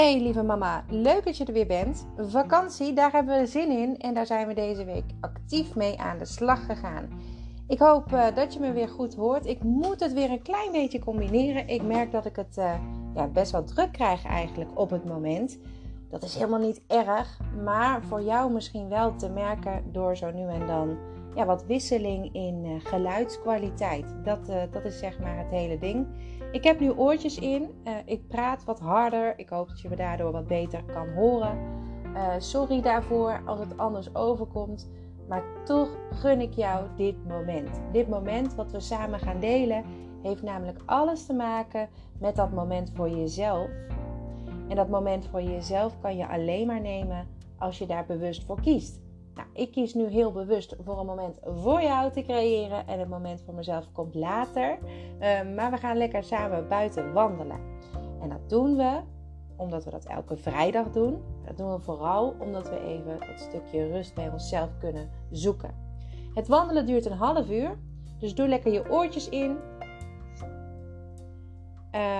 Hey lieve mama, leuk dat je er weer bent. Vakantie, daar hebben we zin in en daar zijn we deze week actief mee aan de slag gegaan. Ik hoop uh, dat je me weer goed hoort. Ik moet het weer een klein beetje combineren. Ik merk dat ik het uh, ja, best wel druk krijg eigenlijk op het moment. Dat is helemaal niet erg, maar voor jou misschien wel te merken door zo nu en dan ja, wat wisseling in uh, geluidskwaliteit. Dat, dat is zeg maar het hele ding. Ik heb nu oortjes in. Uh, ik praat wat harder. Ik hoop dat je me daardoor wat beter kan horen. Uh, sorry daarvoor als het anders overkomt. Maar toch gun ik jou dit moment. Dit moment wat we samen gaan delen heeft namelijk alles te maken met dat moment voor jezelf. En dat moment voor jezelf kan je alleen maar nemen als je daar bewust voor kiest. Nou, ik kies nu heel bewust voor een moment voor jou te creëren en het moment voor mezelf komt later. Uh, maar we gaan lekker samen buiten wandelen. En dat doen we omdat we dat elke vrijdag doen. Dat doen we vooral omdat we even dat stukje rust bij onszelf kunnen zoeken. Het wandelen duurt een half uur, dus doe lekker je oortjes in.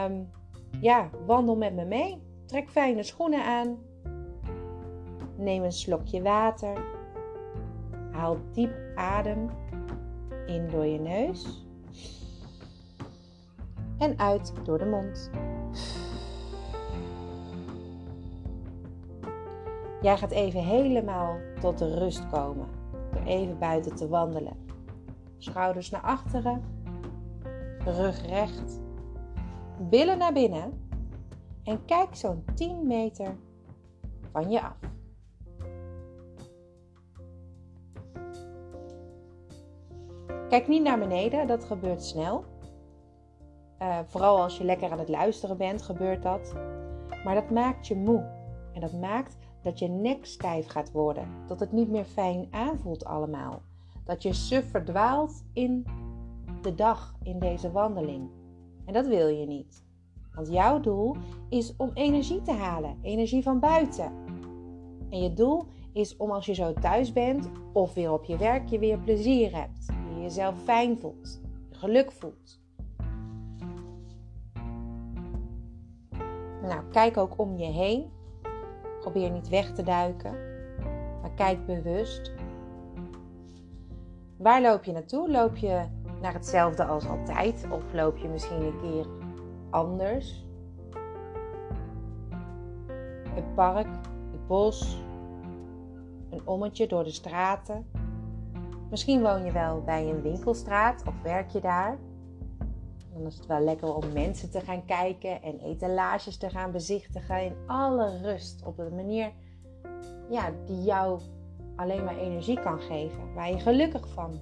Um, ja, wandel met me mee. Trek fijne schoenen aan. Neem een slokje water. Haal diep adem in door je neus en uit door de mond. Jij gaat even helemaal tot de rust komen door even buiten te wandelen. Schouders naar achteren, rug recht, billen naar binnen en kijk zo'n 10 meter van je af. Kijk niet naar beneden, dat gebeurt snel. Uh, vooral als je lekker aan het luisteren bent, gebeurt dat. Maar dat maakt je moe. En dat maakt dat je nek stijf gaat worden. Dat het niet meer fijn aanvoelt allemaal. Dat je suf verdwaalt in de dag, in deze wandeling. En dat wil je niet. Want jouw doel is om energie te halen. Energie van buiten. En je doel is om als je zo thuis bent of weer op je werk je weer plezier hebt jezelf fijn voelt, geluk voelt. Nou, kijk ook om je heen. Probeer niet weg te duiken, maar kijk bewust. Waar loop je naartoe? Loop je naar hetzelfde als altijd of loop je misschien een keer anders? Het park, het bos, een ommetje door de straten. Misschien woon je wel bij een winkelstraat of werk je daar. Dan is het wel lekker om mensen te gaan kijken en etalages te gaan bezichtigen in alle rust. Op een manier ja, die jou alleen maar energie kan geven. Waar je gelukkig van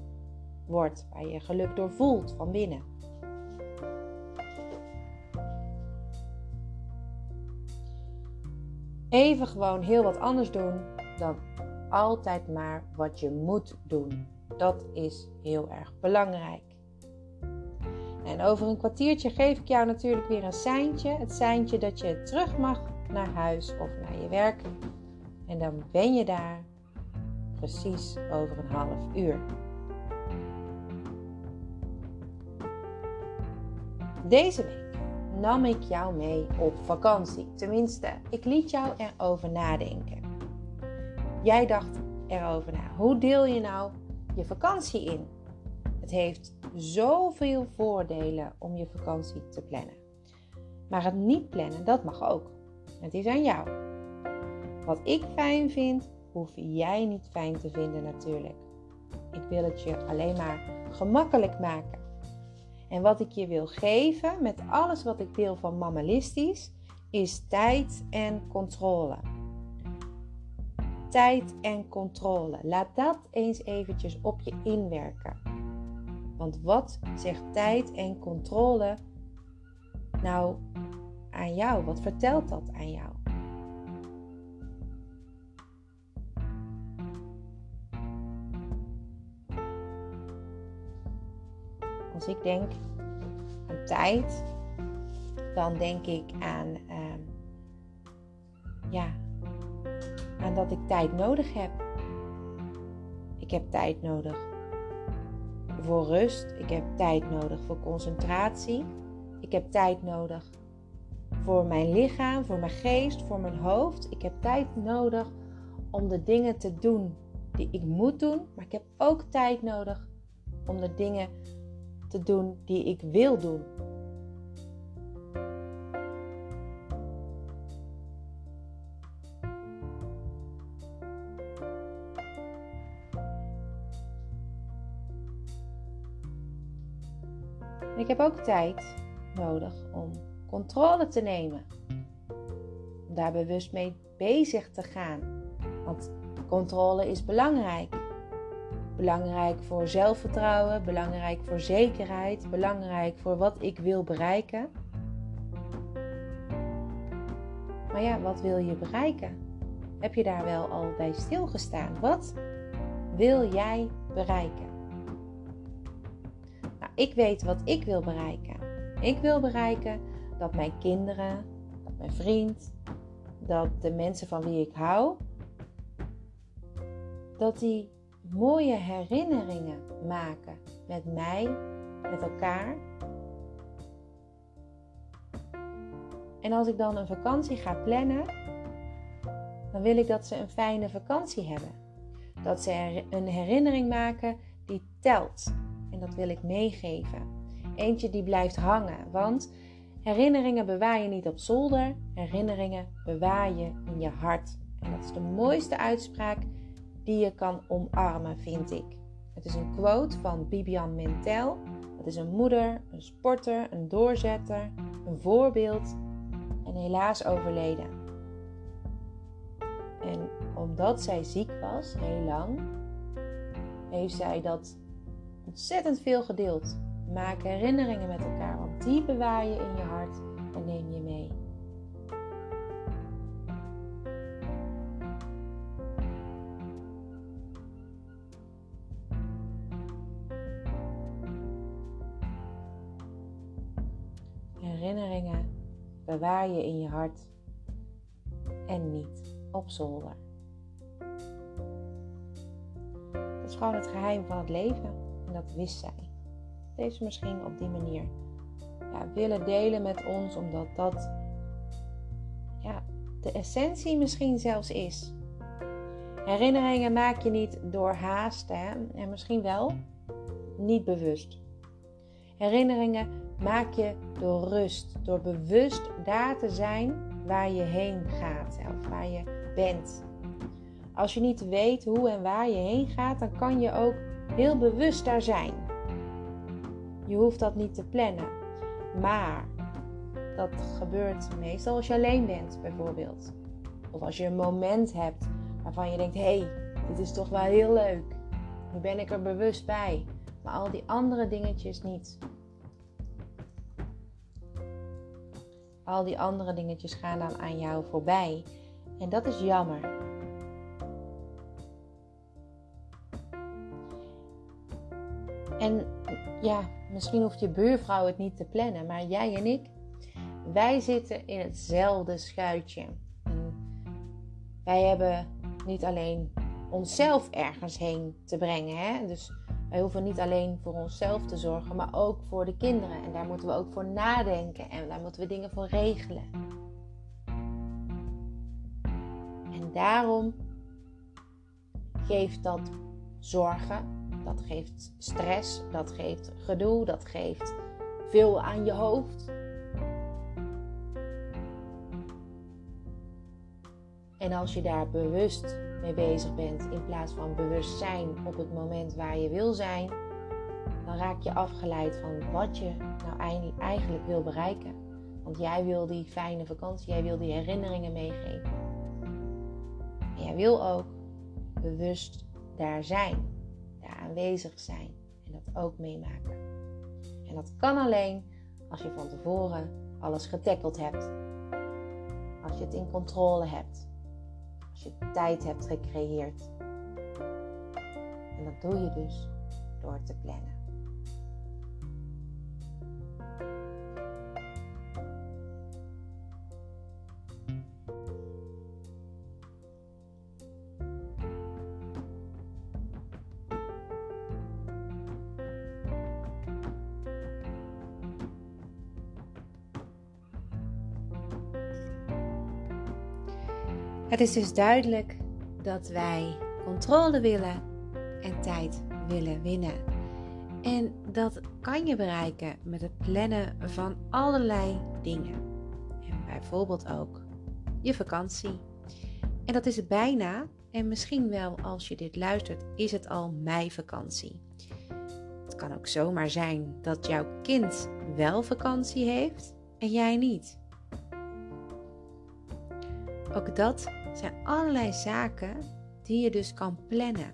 wordt. Waar je geluk door voelt van binnen. Even gewoon heel wat anders doen dan altijd maar wat je moet doen. Dat is heel erg belangrijk. En over een kwartiertje geef ik jou natuurlijk weer een seintje. Het seintje dat je terug mag naar huis of naar je werk. En dan ben je daar precies over een half uur. Deze week nam ik jou mee op vakantie. Tenminste, ik liet jou erover nadenken. Jij dacht erover na. Hoe deel je nou je vakantie in. Het heeft zoveel voordelen om je vakantie te plannen. Maar het niet plannen, dat mag ook. Het is aan jou. Wat ik fijn vind, hoef jij niet fijn te vinden natuurlijk. Ik wil het je alleen maar gemakkelijk maken. En wat ik je wil geven met alles wat ik deel van Mammalistisch, is tijd en controle tijd en controle. Laat dat eens eventjes op je inwerken. Want wat zegt tijd en controle nou aan jou? Wat vertelt dat aan jou? Als ik denk aan tijd, dan denk ik aan uh, ja, dat ik tijd nodig heb. Ik heb tijd nodig voor rust. Ik heb tijd nodig voor concentratie. Ik heb tijd nodig voor mijn lichaam, voor mijn geest, voor mijn hoofd. Ik heb tijd nodig om de dingen te doen die ik moet doen, maar ik heb ook tijd nodig om de dingen te doen die ik wil doen. Heb ook tijd nodig om controle te nemen. Om daar bewust mee bezig te gaan. Want controle is belangrijk. Belangrijk voor zelfvertrouwen, belangrijk voor zekerheid, belangrijk voor wat ik wil bereiken. Maar ja, wat wil je bereiken? Heb je daar wel al bij stilgestaan? Wat wil jij bereiken? Ik weet wat ik wil bereiken. Ik wil bereiken dat mijn kinderen, dat mijn vriend, dat de mensen van wie ik hou, dat die mooie herinneringen maken met mij, met elkaar. En als ik dan een vakantie ga plannen, dan wil ik dat ze een fijne vakantie hebben. Dat ze een herinnering maken die telt. En dat wil ik meegeven. Eentje die blijft hangen. Want herinneringen bewaar je niet op zolder. Herinneringen bewaar je in je hart. En dat is de mooiste uitspraak die je kan omarmen, vind ik. Het is een quote van Bibian Mentel. Dat is een moeder, een sporter, een doorzetter, een voorbeeld en helaas overleden. En omdat zij ziek was, heel lang, heeft zij dat ontzettend veel gedeeld. Maak herinneringen met elkaar, want die bewaar je in je hart en neem je mee. Herinneringen bewaar je in je hart en niet op zolder. Dat is gewoon het geheim van het leven en dat wist zij deze misschien op die manier ja, willen delen met ons, omdat dat ja, de essentie misschien zelfs is. Herinneringen maak je niet door haast hè? en misschien wel niet bewust. Herinneringen maak je door rust, door bewust daar te zijn waar je heen gaat of waar je bent. Als je niet weet hoe en waar je heen gaat, dan kan je ook heel bewust daar zijn. Je hoeft dat niet te plannen. Maar dat gebeurt meestal als je alleen bent, bijvoorbeeld. Of als je een moment hebt waarvan je denkt: hé, hey, dit is toch wel heel leuk. Nu ben ik er bewust bij. Maar al die andere dingetjes niet. Al die andere dingetjes gaan dan aan jou voorbij. En dat is jammer. En ja, misschien hoeft je buurvrouw het niet te plannen, maar jij en ik, wij zitten in hetzelfde schuitje. wij hebben niet alleen onszelf ergens heen te brengen. Hè? Dus wij hoeven niet alleen voor onszelf te zorgen, maar ook voor de kinderen. En daar moeten we ook voor nadenken en daar moeten we dingen voor regelen. En daarom geeft dat zorgen dat geeft stress, dat geeft gedoe, dat geeft veel aan je hoofd. En als je daar bewust mee bezig bent in plaats van bewust zijn op het moment waar je wil zijn, dan raak je afgeleid van wat je nou eigenlijk wil bereiken. Want jij wil die fijne vakantie, jij wil die herinneringen meegeven. En jij wil ook bewust daar zijn aanwezig zijn en dat ook meemaken. En dat kan alleen als je van tevoren alles getackeld hebt. Als je het in controle hebt. Als je tijd hebt gecreëerd. En dat doe je dus door te plannen. Het is dus duidelijk dat wij controle willen en tijd willen winnen. En dat kan je bereiken met het plannen van allerlei dingen. En bijvoorbeeld ook je vakantie. En dat is bijna. En misschien wel als je dit luistert, is het al meivakantie. Het kan ook zomaar zijn dat jouw kind wel vakantie heeft en jij niet. Ook dat zijn allerlei zaken die je dus kan plannen.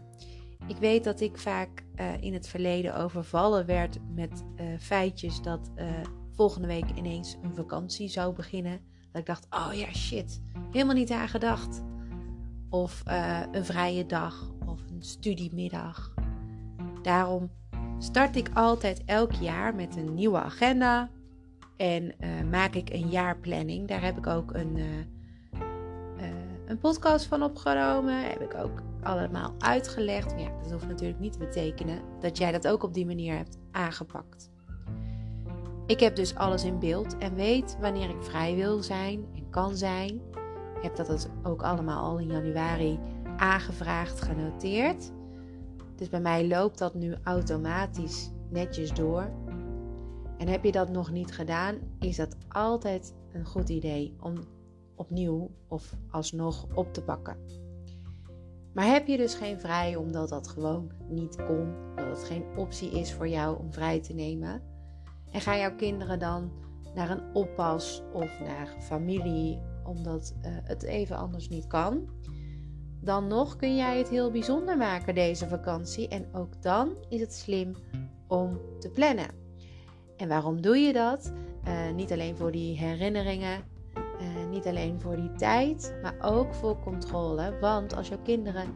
Ik weet dat ik vaak uh, in het verleden overvallen werd met uh, feitjes dat uh, volgende week ineens een vakantie zou beginnen. Dat ik dacht, oh ja, shit, helemaal niet aan gedacht. Of een vrije dag of een studiemiddag. Daarom start ik altijd elk jaar met een nieuwe agenda en maak ik een jaarplanning. Daar heb ik ook een een podcast van opgenomen. Heb ik ook allemaal uitgelegd. Ja, dat hoeft natuurlijk niet te betekenen dat jij dat ook op die manier hebt aangepakt. Ik heb dus alles in beeld en weet wanneer ik vrij wil zijn en kan zijn. Ik heb dat dus ook allemaal al in januari aangevraagd, genoteerd. Dus bij mij loopt dat nu automatisch netjes door. En heb je dat nog niet gedaan, is dat altijd een goed idee om opnieuw of alsnog op te pakken. Maar heb je dus geen vrij omdat dat gewoon niet kon, dat het geen optie is voor jou om vrij te nemen? En gaan jouw kinderen dan naar een oppas of naar familie omdat uh, het even anders niet kan? Dan nog kun jij het heel bijzonder maken deze vakantie en ook dan is het slim om te plannen. En waarom doe je dat? Uh, niet alleen voor die herinneringen niet alleen voor die tijd, maar ook voor controle. Want als jouw kinderen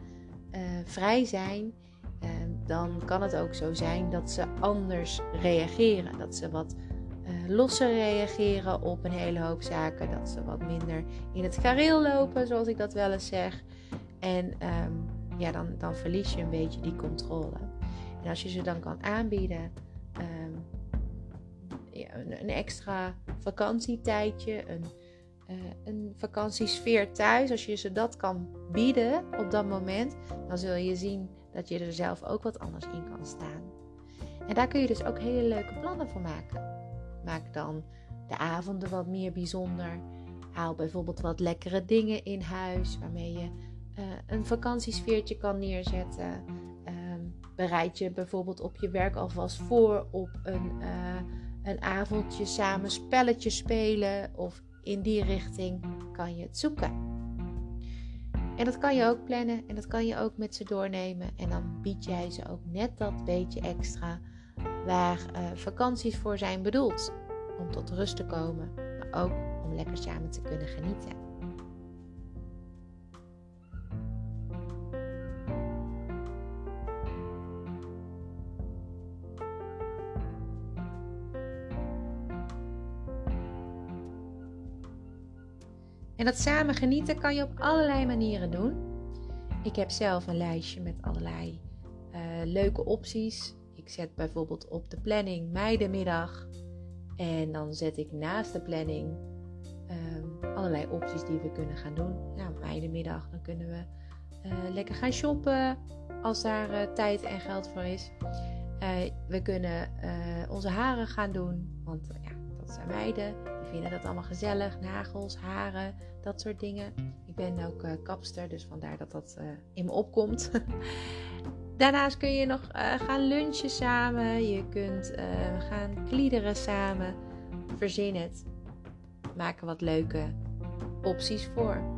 uh, vrij zijn, uh, dan kan het ook zo zijn dat ze anders reageren. Dat ze wat losser reageren op een hele hoop zaken. Dat ze wat minder in het gareel lopen, zoals ik dat wel eens zeg. En um, ja, dan, dan verlies je een beetje die controle. En als je ze dan kan aanbieden. Um, ja, een, een, extra vakantietijdje, een, een vakantiesfeer thuis, als je ze dat kan bieden op dat moment, dan zul je zien dat je er zelf ook wat anders in kan staan. En daar kun je dus ook hele leuke plannen voor maken. Maak dan de avonden wat meer bijzonder. Haal bijvoorbeeld wat lekkere dingen in huis waarmee je uh, een vakantiesfeertje kan neerzetten. Uh, bereid je bijvoorbeeld op je werk alvast voor op een, uh, een avondje samen spelletjes spelen of in die richting kan je het zoeken. En dat kan je ook plannen en dat kan je ook met ze doornemen. En dan bied jij ze ook net dat beetje extra waar uh, vakanties voor zijn bedoeld. Om tot rust te komen, maar ook om lekker samen te kunnen genieten. En dat samen genieten kan je op allerlei manieren doen. Ik heb zelf een lijstje met allerlei uh, leuke opties. Ik zet bijvoorbeeld op de planning meidemiddag. En dan zet ik naast de planning uh, allerlei opties die we kunnen gaan doen. Nou, meidemiddag, dan kunnen we uh, lekker gaan shoppen als daar uh, tijd en geld voor is. we kunnen onze haren gaan doen, want ja, dat zijn meiden. Vinden dat allemaal gezellig. Nagels, haren, dat soort dingen. Ik ben ook uh, kapster, dus vandaar dat dat uh, in me opkomt. Daarnaast kun je nog uh, gaan lunchen samen. Je kunt gaan kliederen samen. Verzin het. Maak er wat leuke opties voor.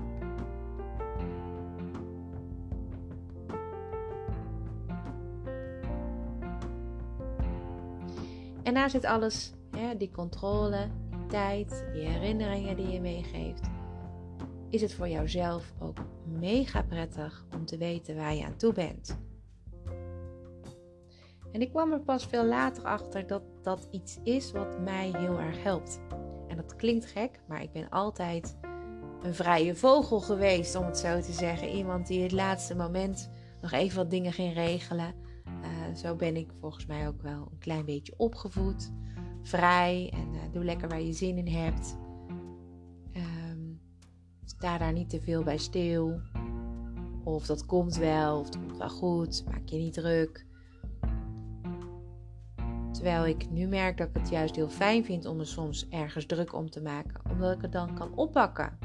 En daar zit alles, hè, die controle, tijd, die herinneringen die je meegeeft is het voor jouzelf ook mega prettig om te weten waar je aan toe bent. En ik kwam er pas veel later achter dat dat iets is wat mij heel erg helpt. En dat klinkt gek, maar ik ben altijd een vrije vogel geweest, om het zo te zeggen. Iemand die het laatste moment nog even wat dingen ging regelen. Uh, zo ben ik volgens mij ook wel een klein beetje opgevoed. Vrij en uh, doe lekker waar je zin in hebt sta daar niet te veel bij stil. Of dat komt wel, of het komt wel goed. Maak je niet druk. Terwijl ik nu merk dat ik het juist heel fijn vind om me soms ergens druk om te maken, omdat ik het dan kan oppakken.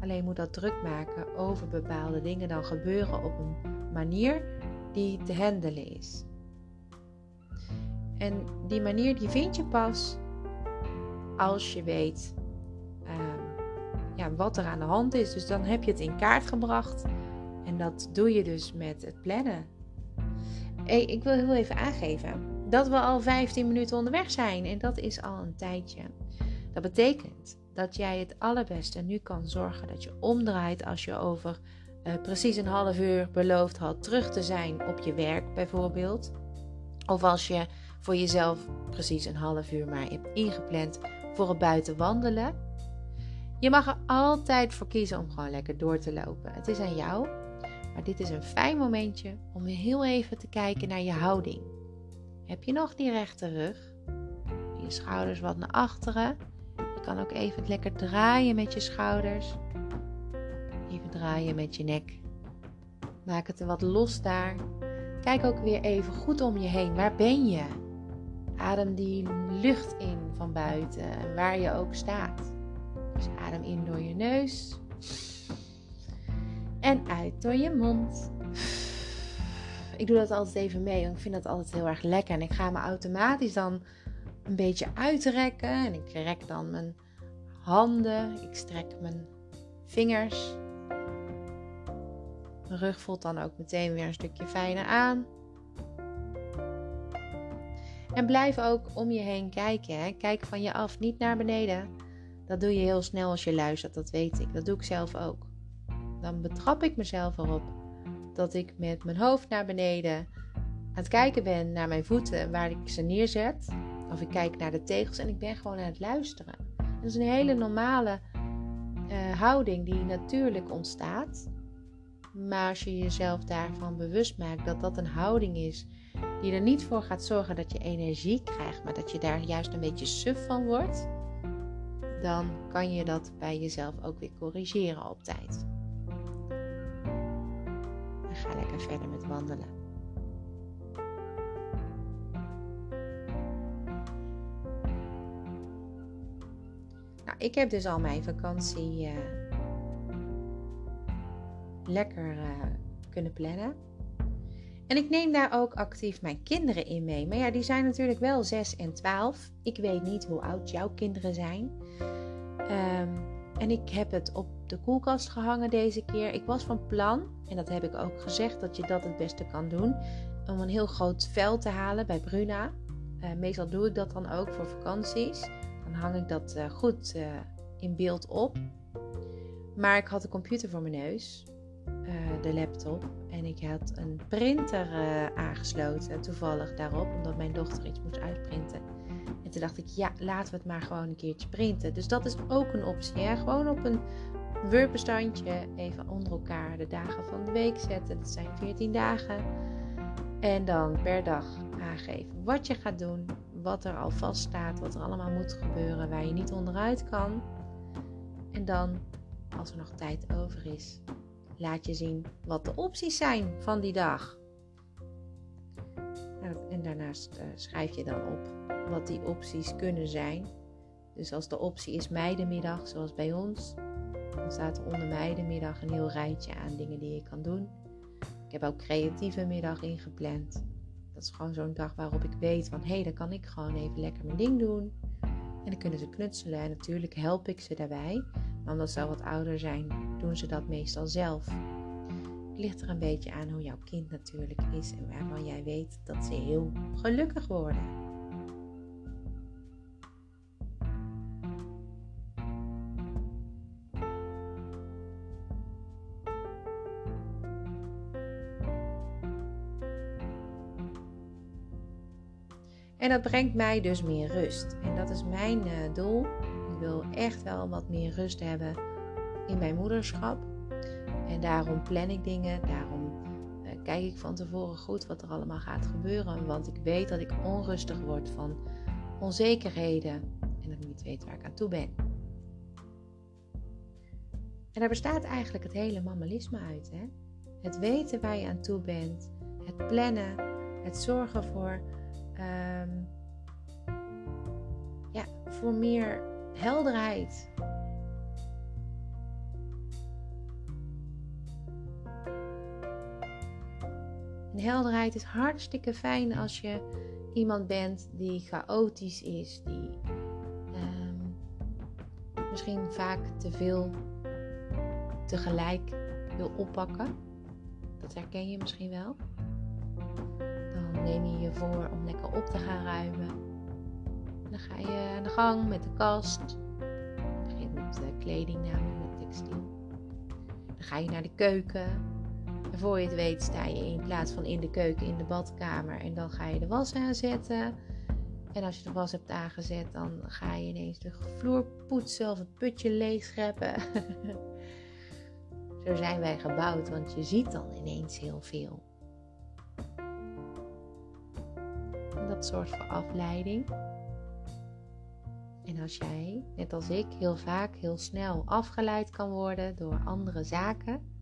Alleen moet dat druk maken over bepaalde dingen dan gebeuren op een manier die te handelen is. En die manier die vind je pas als je weet uh, ja, wat er aan de hand is. Dus dan heb je het in kaart gebracht. En dat doe je dus met het plannen. Hey, ik wil heel even aangeven dat we al 15 minuten onderweg zijn. En dat is al een tijdje. Dat betekent dat jij het allerbeste nu kan zorgen dat je omdraait als je over uh, precies een half uur beloofd had terug te zijn op je werk bijvoorbeeld. Of als je voor jezelf precies een half uur maar hebt ingepland voor het buiten wandelen. Je mag er altijd voor kiezen om gewoon lekker door te lopen. Het is aan jou. Maar dit is een fijn momentje om heel even te kijken naar je houding. Heb je nog die rechte rug? Je schouders wat naar achteren. Je kan ook even lekker draaien met je schouders. Even draaien met je nek. Maak het er wat los daar. Kijk ook weer even goed om je heen. Waar ben je? Adem die lucht in van buiten, waar je ook staat. Dus adem in door je neus en uit door je mond. Ik doe dat altijd even mee, want ik vind dat altijd heel erg lekker. En ik ga me automatisch dan een beetje uitrekken. En ik rek dan mijn handen, ik strek mijn vingers. Mijn rug voelt dan ook meteen weer een stukje fijner aan. En blijf ook om je heen kijken. Hè. Kijk van je af, niet naar beneden. Dat doe je heel snel als je luistert, dat weet ik. Dat doe ik zelf ook. Dan betrap ik mezelf erop dat ik met mijn hoofd naar beneden aan het kijken ben naar mijn voeten, waar ik ze neerzet. Of ik kijk naar de tegels en ik ben gewoon aan het luisteren. Dat is een hele normale uh, houding die natuurlijk ontstaat. Maar als je jezelf daarvan bewust maakt dat dat een houding is die er niet voor gaat zorgen dat je energie krijgt, maar dat je daar juist een beetje suf van wordt, dan kan je dat bij jezelf ook weer corrigeren op tijd. En ga lekker verder met wandelen. Nou, ik heb dus al mijn vakantie uh, lekker uh, kunnen plannen. En ik neem daar ook actief mijn kinderen in mee. Maar ja, die zijn natuurlijk wel 6 en 12. Ik weet niet hoe oud jouw kinderen zijn. Um, en ik heb het op de koelkast gehangen deze keer. Ik was van plan, en dat heb ik ook gezegd, dat je dat het beste kan doen. Om een heel groot vel te halen bij Bruna. Uh, meestal doe ik dat dan ook voor vakanties. Dan hang ik dat uh, goed uh, in beeld op. Maar ik had de computer voor mijn neus. Eh, de laptop. En ik had een printer uh, aangesloten, toevallig daarop, omdat mijn dochter iets moest uitprinten. En toen dacht ik, ja, laten we het maar gewoon een keertje printen. Dus dat is ook een optie. Hè? Gewoon op een Word-bestandje even onder elkaar de dagen van de week zetten. Dat zijn 14 dagen. En dan per dag aangeven wat je gaat doen, wat er al vast staat, wat er allemaal moet gebeuren, waar je niet onderuit kan. En dan, als er nog tijd over is, laat je zien wat de opties zijn van die dag. Nou, en daarnaast uh, schrijf je dan op wat die opties kunnen zijn. Dus als de optie is meidenmiddag, zoals bij ons, dan staat er onder meidenmiddag een heel rijtje aan dingen die je kan doen. Ik heb ook creatieve middag ingepland. Dat is gewoon zo'n dag waarop ik weet van hé, hey, dan kan ik gewoon even lekker mijn ding doen. En dan kunnen ze knutselen en natuurlijk help ik ze daarbij omdat ze al wat ouder zijn, doen ze dat meestal zelf. Het ligt er een beetje aan hoe jouw kind natuurlijk is en waarvan jij weet dat ze heel gelukkig worden. En dat brengt mij dus meer rust. En dat is mijn uh, doel wil echt wel wat meer rust hebben in mijn moederschap. En daarom plan ik dingen. Daarom uh, kijk ik van tevoren goed wat er allemaal gaat gebeuren. Want ik weet dat ik onrustig word van onzekerheden. En dat ik niet weet waar ik aan toe ben. En daar bestaat eigenlijk het hele mammalisme uit. Hè? Het weten waar je aan toe bent, het plannen, het zorgen voor, ehm, ja, voor meer helderheid. Helderheid is hartstikke fijn als je iemand bent die chaotisch is, die ehm, misschien vaak te veel tegelijk wil oppakken. Dat herken je misschien wel. Dan neem je je voor om lekker op te gaan ruimen. Dan ga je aan de gang met de kast. Je met kleding namelijk, met textiel. Dan ga je naar de keuken. Voor je het weet sta je in plaats van in de keuken in de badkamer. En dan ga je de was aanzetten. En als je de was hebt aangezet, dan ga je ineens de vloer poetsen of het putje leegscheppen. Zo zijn wij gebouwd, want je ziet dan ineens heel veel. Dat zorgt voor afleiding. En als jij, net als ik, heel vaak heel snel afgeleid kan worden door andere zaken,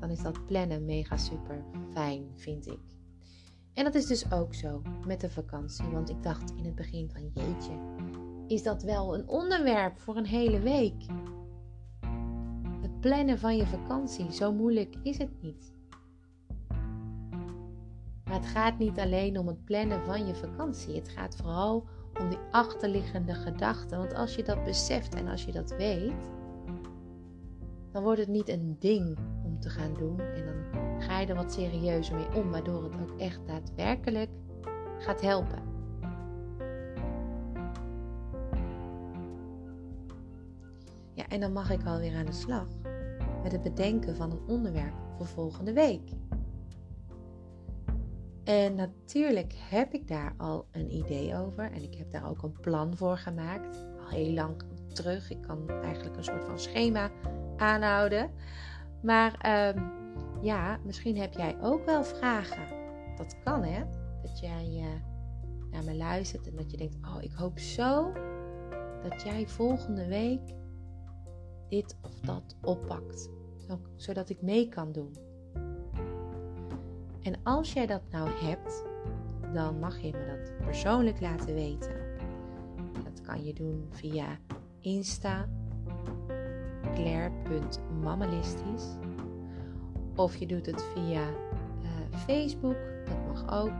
dan is dat plannen mega super fijn, vind ik. En dat is dus ook zo met de vakantie, want ik dacht in het begin van jeetje, is dat wel een onderwerp voor een hele week? Het plannen van je vakantie, zo moeilijk is het niet. Maar het gaat niet alleen om het plannen van je vakantie. Het gaat vooral om die achterliggende gedachten. Want als je dat beseft en als je dat weet, dan wordt het niet een ding te gaan doen. En dan ga je er wat serieuzer mee om, waardoor het ook echt daadwerkelijk gaat helpen. Ja, en dan mag ik alweer aan de slag met het bedenken van een onderwerp voor volgende week. En natuurlijk heb ik daar al een idee over en ik heb daar ook een plan voor gemaakt. Al heel lang terug. Ik kan eigenlijk een soort van schema aanhouden. Maar ehm, ja, misschien heb jij ook wel vragen. Dat kan hè. Dat jij uh, naar me luistert en dat je denkt: Oh, ik hoop zo dat jij volgende week dit of dat oppakt. Zodat ik mee kan doen. En als jij dat nou hebt, dan mag je me dat persoonlijk laten weten. Dat kan je doen via Insta claire.mammalistisch of je doet het via uh, Facebook, dat mag ook.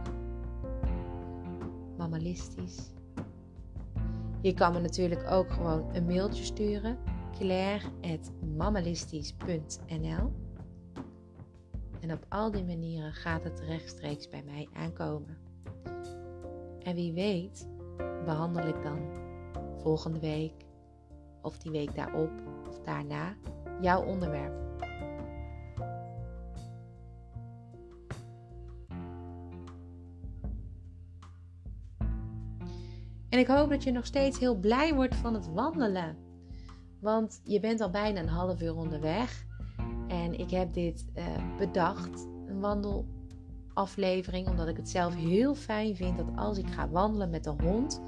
Mammalistisch. Je kan me natuurlijk ook gewoon een mailtje sturen. claire.mammalistisch.nl En op al die manieren gaat het rechtstreeks bij mij aankomen. En wie weet behandel ik dan volgende week of die week daarop of daarna jouw onderwerp. En ik hoop dat je nog steeds heel blij wordt van het wandelen. Want je bent al bijna een half uur onderweg. En ik heb dit uh, bedacht, een wandelaflevering, omdat ik het zelf heel fijn vind dat als ik ga wandelen met de hond,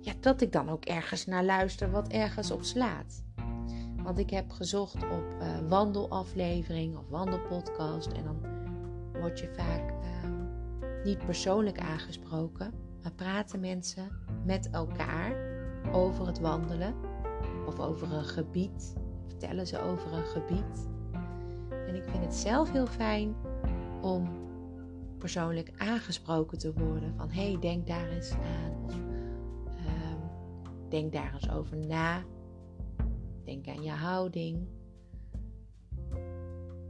ja, dat ik dan ook ergens naar luister wat ergens op slaat. Want ik heb gezocht op uh, wandelaflevering of wandelpodcast en dan word je vaak uh, niet persoonlijk aangesproken, maar praten mensen met elkaar over het wandelen of over een gebied. Vertellen ze over een gebied. En ik vind het zelf heel fijn om persoonlijk aangesproken te worden van hey, denk daar eens aan. Of ehm, denk daar eens over na. Denk aan je houding.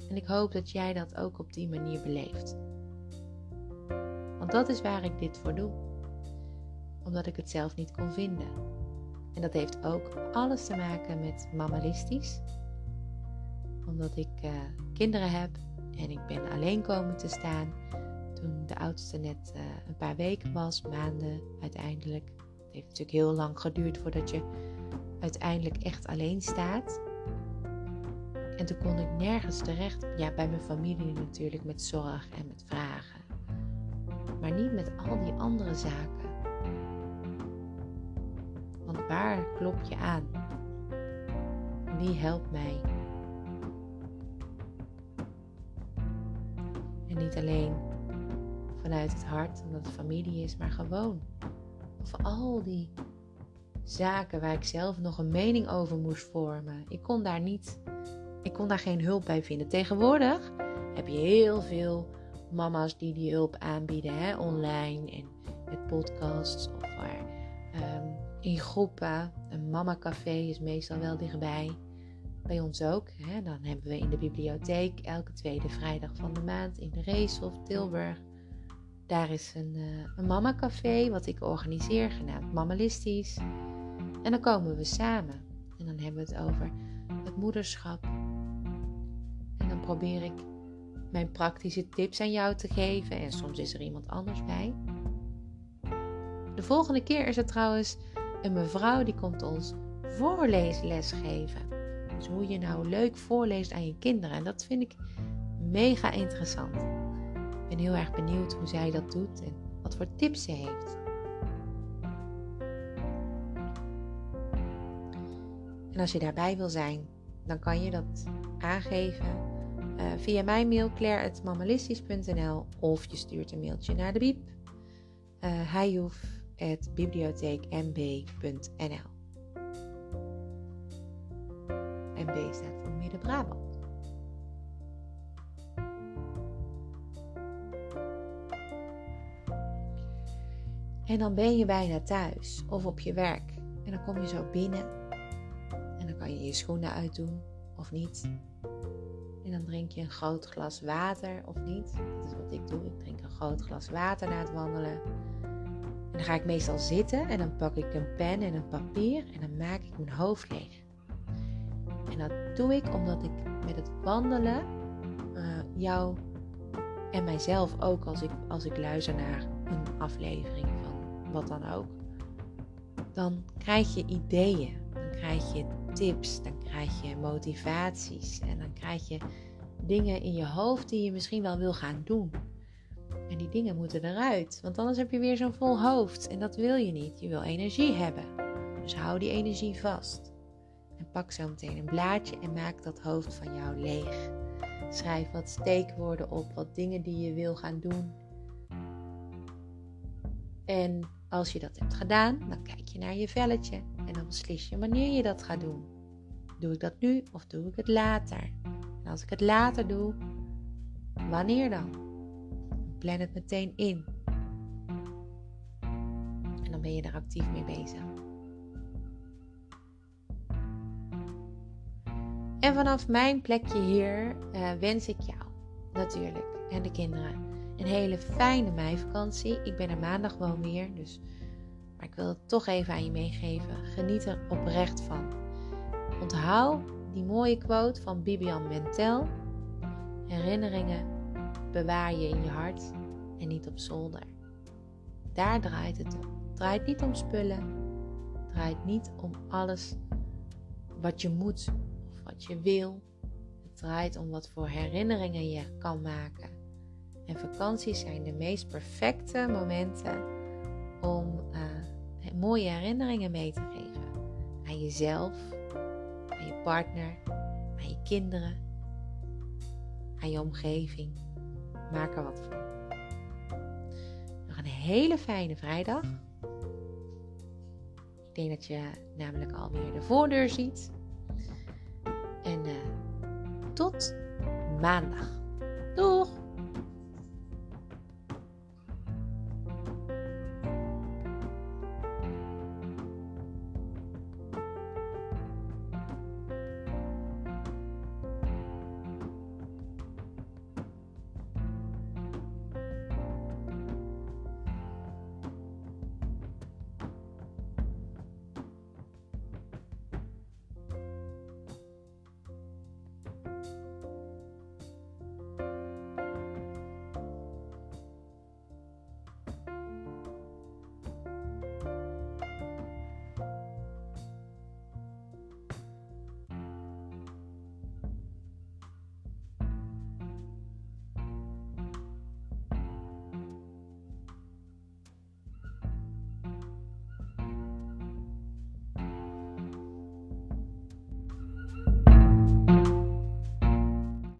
En ik hoop dat jij dat ook op die manier beleeft. Want dat is waar ik dit voor doe omdat ik het zelf niet kon vinden. En dat heeft ook alles te maken met mammalistisch. Omdat ik uh, kinderen heb en ik ben alleen komen te staan toen de oudste net uh, een paar weken was, maanden uiteindelijk. Het heeft natuurlijk heel lang geduurd voordat je uiteindelijk echt alleen staat. En toen kon ik nergens terecht. Ja, bij mijn familie natuurlijk met zorg en met vragen. Maar niet met al die andere zaken. Want waar klop je aan? Wie helpt mij? En niet alleen vanuit het hart, omdat het familie is, maar gewoon. Of al die zaken waar ik zelf nog een mening over moest vormen. Ik kon daar niet, ik kon daar geen hulp bij vinden. Tegenwoordig heb je heel veel mama's die die hulp aanbieden, hè, online en met podcasts of waar, ehm, in groepen. Een mama café is meestal wel dichtbij. Bij ons ook. Hè. Dan hebben we in de bibliotheek elke tweede vrijdag van de maand in de Race of Tilburg. Daar is een, uh, een mama café wat ik organiseer, genaamd Mammalistisch. En dan komen we samen. En dan hebben we het over het moederschap. En dan probeer ik mijn praktische tips aan jou te geven. En soms is er iemand anders bij. De volgende keer is er trouwens een mevrouw die komt ons voorleesles geven. Dus hoe je nou leuk voorleest aan je kinderen. En dat vind ik mega interessant. Ik ben heel erg benieuwd hoe zij dat doet en wat voor tips ze heeft. En als je daarbij wil zijn, dan kan je dat aangeven uh, via mijn mail claire.mammalistisch.nl of je stuurt een mailtje naar de biep. Uh, bibliotheekmb.nl MB staat voor Midden-Brabant. En dan ben je bijna thuis of op je werk. En dan kom je zo binnen. Je je schoenen uitdoen of niet. En dan drink je een groot glas water of niet. Dat is wat ik doe. Ik drink een groot glas water na het wandelen. En dan ga ik meestal zitten en dan pak ik een pen en een papier en dan maak ik mijn hoofd leeg. En dat doe ik omdat ik met het wandelen uh, jou en mijzelf ook als ik, als ik luister naar een aflevering van wat dan ook. Dan krijg je ideeën, dan krijg je tips, dan krijg je motivaties en dan krijg je dingen in je hoofd die je misschien wel wil gaan doen. En die dingen moeten eruit, want anders heb je weer zo'n vol hoofd en dat wil je niet. Je wil energie hebben. Dus hou die energie vast. En pak zo meteen een blaadje en maak dat hoofd van jou leeg. Schrijf wat steekwoorden op, wat dingen die je wil gaan doen. En als je dat hebt gedaan, dan kijk je naar je velletje en dan beslis je wanneer je dat gaat doen. Doe ik dat nu of doe ik het later? En als ik het later doe, wanneer dan? Plan het meteen in. En dan ben je er actief mee bezig. En vanaf mijn plekje hier uh, wens ik jou natuurlijk en de kinderen een hele fijne meivakantie. Ik ben er maandag gewoon weer, dus maar ik wil het toch even aan je meegeven. Geniet er oprecht van. Onthoud die mooie quote van Bibian Mentel. Herinneringen bewaar je in je hart en niet op zolder. Daar draait het om. Het draait niet om spullen. Het draait niet om alles wat je moet of wat je wil. Het draait om wat voor herinneringen je kan maken. En vakanties zijn de meest perfecte momenten om uh, mooie herinneringen mee te geven. Aan jezelf, aan je partner, aan je kinderen, aan je omgeving. Maak er wat van. Nog een hele fijne vrijdag. Ik denk dat je namelijk alweer de voordeur ziet. En uh, tot maandag. Doeg!